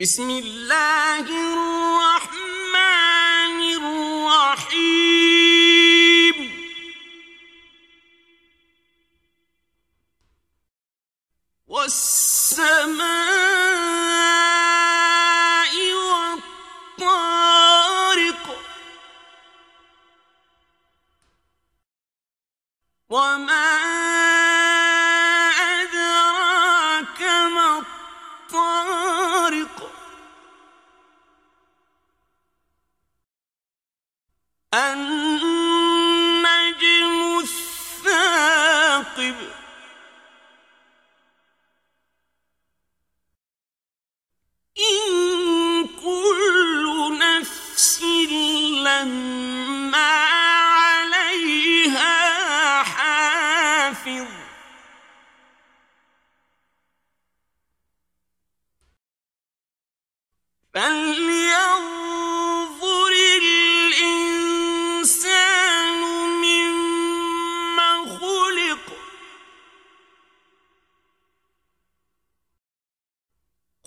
بسم الله الرحمن الرحيم. والسماء والطارق. وما النجم الثاقب. إن كل نفس لما عليها حافظ. فلينظر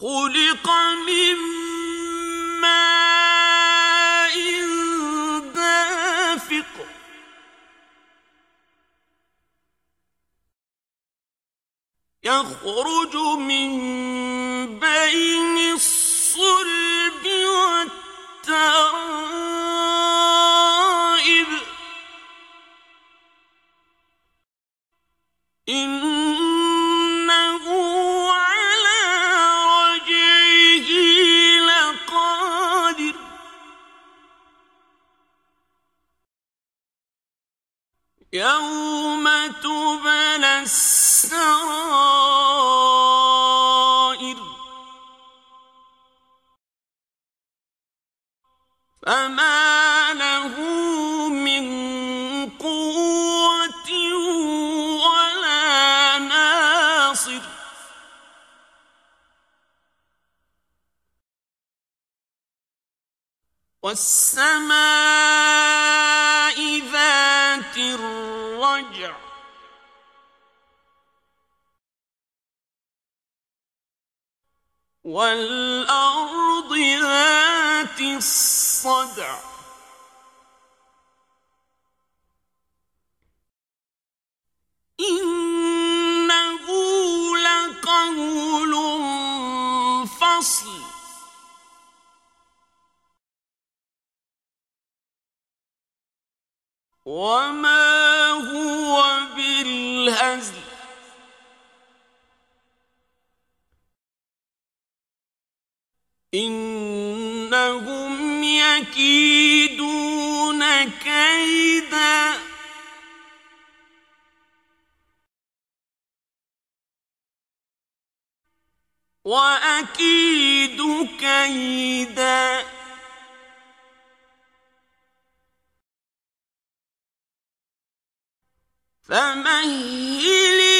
خلق من ماء دافق. يخرج من بين الصلب والترائب يوم تبلى السرائر فما له من قوة ولا ناصر والسماء الرجع والأرض ذات الصدع. إنه لقول فصل. وما هو بالهزل إنهم يكيدون كيدا. وأكيد كيدا. فمهل